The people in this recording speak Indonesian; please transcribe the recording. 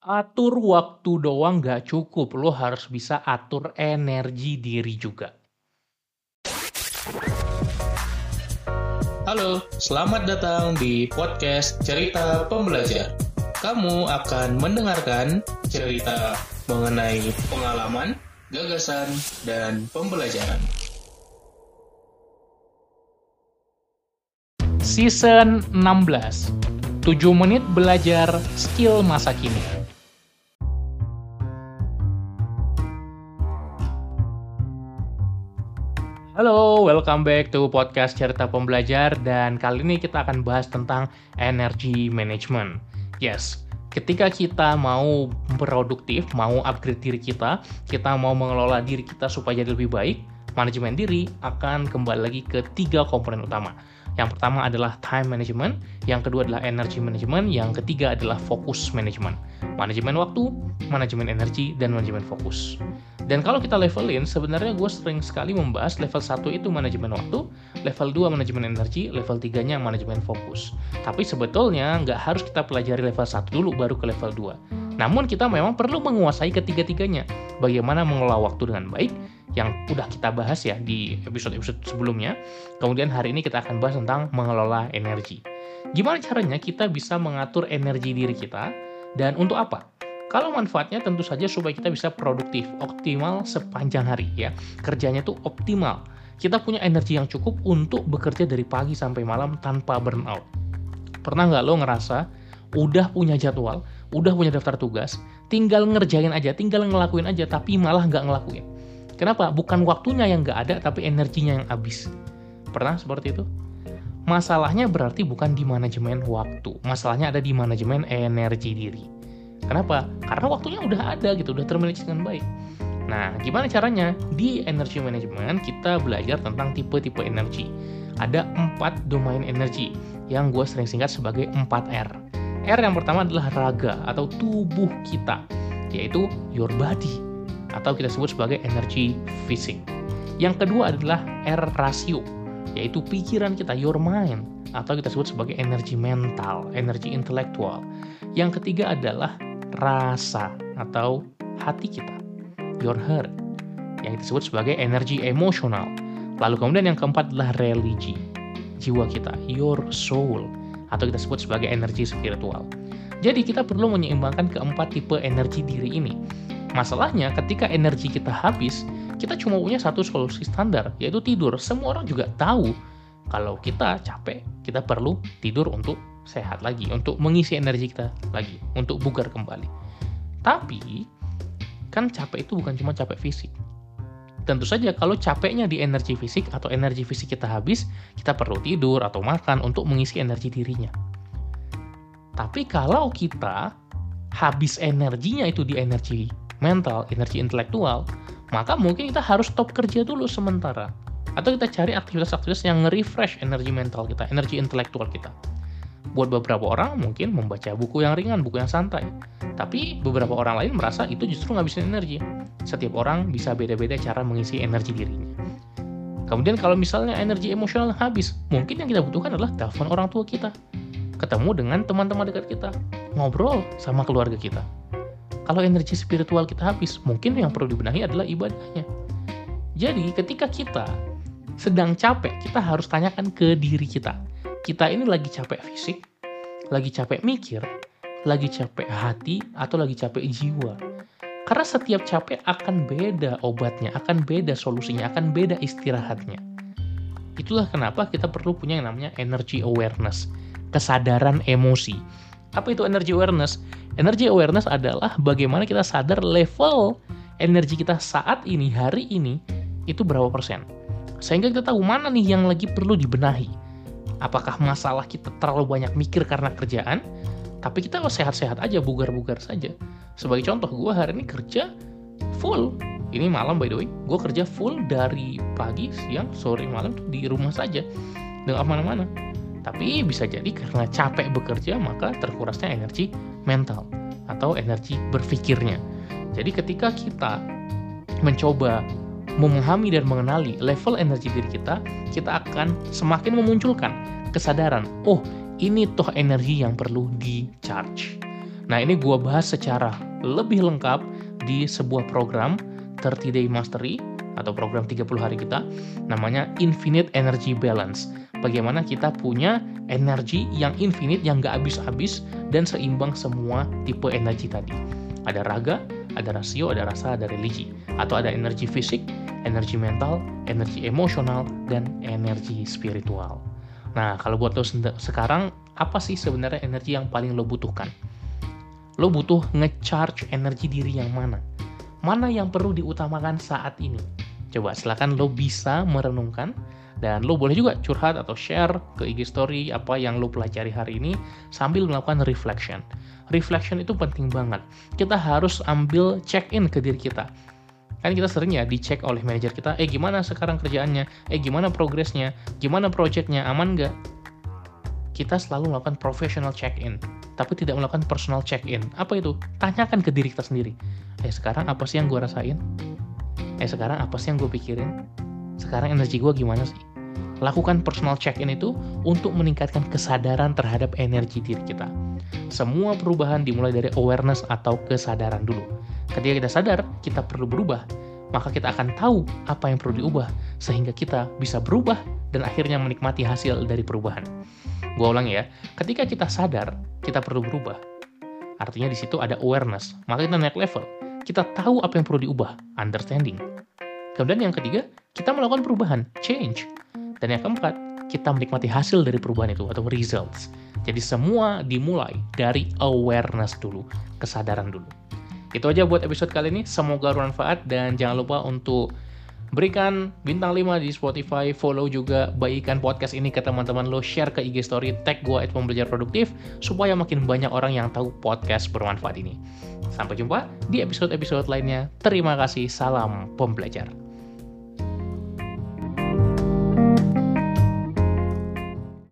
Atur waktu doang nggak cukup, lo harus bisa atur energi diri juga. Halo, selamat datang di podcast Cerita Pembelajar. Kamu akan mendengarkan cerita mengenai pengalaman, gagasan, dan pembelajaran. Season 16 7 menit belajar skill masa kini Halo, welcome back to podcast Cerita Pembelajar dan kali ini kita akan bahas tentang energy management. Yes, ketika kita mau produktif, mau upgrade diri kita, kita mau mengelola diri kita supaya jadi lebih baik, manajemen diri akan kembali lagi ke tiga komponen utama. Yang pertama adalah time management, yang kedua adalah energy management, yang ketiga adalah fokus management. Manajemen waktu, manajemen energi, dan manajemen fokus. Dan kalau kita levelin, sebenarnya gue sering sekali membahas level 1 itu manajemen waktu, level 2 manajemen energi, level 3-nya manajemen fokus. Tapi sebetulnya nggak harus kita pelajari level 1 dulu baru ke level 2. Namun kita memang perlu menguasai ketiga-tiganya. Bagaimana mengelola waktu dengan baik, yang udah kita bahas ya di episode-episode sebelumnya. Kemudian hari ini kita akan bahas tentang mengelola energi. Gimana caranya kita bisa mengatur energi diri kita, dan untuk apa? Kalau manfaatnya tentu saja supaya kita bisa produktif, optimal sepanjang hari ya. Kerjanya tuh optimal. Kita punya energi yang cukup untuk bekerja dari pagi sampai malam tanpa burnout. Pernah nggak lo ngerasa udah punya jadwal, udah punya daftar tugas, tinggal ngerjain aja, tinggal ngelakuin aja, tapi malah nggak ngelakuin. Kenapa? Bukan waktunya yang nggak ada, tapi energinya yang habis. Pernah seperti itu? Masalahnya berarti bukan di manajemen waktu, masalahnya ada di manajemen energi diri. Kenapa? Karena waktunya udah ada gitu, udah termanage dengan baik. Nah, gimana caranya? Di energy management kita belajar tentang tipe-tipe energi. Ada empat domain energi yang gue sering singkat sebagai 4R. R yang pertama adalah raga atau tubuh kita, yaitu your body atau kita sebut sebagai energi fisik. Yang kedua adalah R rasio, yaitu pikiran kita, your mind, atau kita sebut sebagai energi mental, energi intelektual. Yang ketiga adalah rasa atau hati kita, your heart, yang disebut sebagai energi emosional. Lalu kemudian yang keempat adalah religi, jiwa kita, your soul, atau kita sebut sebagai energi spiritual. Jadi kita perlu menyeimbangkan keempat tipe energi diri ini. Masalahnya ketika energi kita habis, kita cuma punya satu solusi standar, yaitu tidur. Semua orang juga tahu kalau kita capek, kita perlu tidur untuk sehat lagi, untuk mengisi energi kita lagi, untuk bugar kembali. Tapi, kan capek itu bukan cuma capek fisik. Tentu saja kalau capeknya di energi fisik atau energi fisik kita habis, kita perlu tidur atau makan untuk mengisi energi dirinya. Tapi kalau kita habis energinya itu di energi mental, energi intelektual, maka mungkin kita harus stop kerja dulu sementara. Atau kita cari aktivitas-aktivitas yang nge-refresh energi mental kita, energi intelektual kita. Buat beberapa orang mungkin membaca buku yang ringan, buku yang santai. Tapi beberapa orang lain merasa itu justru ngabisin energi. Setiap orang bisa beda-beda cara mengisi energi dirinya. Kemudian kalau misalnya energi emosional habis, mungkin yang kita butuhkan adalah telepon orang tua kita. Ketemu dengan teman-teman dekat kita. Ngobrol sama keluarga kita. Kalau energi spiritual kita habis, mungkin yang perlu dibenahi adalah ibadahnya. Jadi ketika kita sedang capek, kita harus tanyakan ke diri kita kita ini lagi capek fisik, lagi capek mikir, lagi capek hati, atau lagi capek jiwa. Karena setiap capek akan beda obatnya, akan beda solusinya, akan beda istirahatnya. Itulah kenapa kita perlu punya yang namanya energy awareness, kesadaran emosi. Apa itu energy awareness? Energy awareness adalah bagaimana kita sadar level energi kita saat ini, hari ini, itu berapa persen. Sehingga kita tahu mana nih yang lagi perlu dibenahi Apakah masalah kita terlalu banyak mikir karena kerjaan? Tapi kita sehat-sehat aja, bugar-bugar saja. Sebagai contoh, gue hari ini kerja full. Ini malam by the way, gue kerja full dari pagi, siang, sore, malam di rumah saja. Dengan mana-mana. Tapi bisa jadi karena capek bekerja, maka terkurasnya energi mental atau energi berpikirnya. Jadi ketika kita mencoba memahami dan mengenali level energi diri kita, kita akan semakin memunculkan kesadaran, oh ini toh energi yang perlu di charge. Nah, ini gue bahas secara lebih lengkap di sebuah program 30 Day Mastery atau program 30 hari kita namanya Infinite Energy Balance. Bagaimana kita punya energi yang infinite yang gak habis-habis dan seimbang semua tipe energi tadi. Ada raga, ada rasio, ada rasa, ada religi. Atau ada energi fisik, energi mental, energi emosional, dan energi spiritual. Nah, kalau buat lo sekarang, apa sih sebenarnya energi yang paling lo butuhkan? Lo butuh ngecharge energi diri yang mana? Mana yang perlu diutamakan saat ini? Coba silakan lo bisa merenungkan dan lo boleh juga curhat atau share ke IG story apa yang lo pelajari hari ini sambil melakukan reflection. Reflection itu penting banget. Kita harus ambil check in ke diri kita. Kan kita sering ya dicek oleh manajer kita, eh gimana sekarang kerjaannya, eh gimana progresnya, gimana projectnya, aman nggak? Kita selalu melakukan professional check-in, tapi tidak melakukan personal check-in. Apa itu? Tanyakan ke diri kita sendiri. Eh sekarang apa sih yang gue rasain? Eh sekarang apa sih yang gue pikirin? Sekarang energi gue gimana sih? Lakukan personal check-in itu untuk meningkatkan kesadaran terhadap energi diri kita. Semua perubahan dimulai dari awareness atau kesadaran dulu. Ketika kita sadar, kita perlu berubah, maka kita akan tahu apa yang perlu diubah, sehingga kita bisa berubah dan akhirnya menikmati hasil dari perubahan. Gue ulang ya, ketika kita sadar, kita perlu berubah. Artinya di situ ada awareness, maka kita naik level. Kita tahu apa yang perlu diubah, understanding. Kemudian yang ketiga, kita melakukan perubahan, change. Dan yang keempat, kita menikmati hasil dari perubahan itu atau results. Jadi semua dimulai dari awareness dulu, kesadaran dulu. Itu aja buat episode kali ini, semoga bermanfaat dan jangan lupa untuk berikan bintang 5 di Spotify, follow juga bagikan podcast ini ke teman-teman lo, share ke IG story, tag gue at pembelajar produktif, supaya makin banyak orang yang tahu podcast bermanfaat ini. Sampai jumpa di episode-episode lainnya. Terima kasih, salam pembelajar.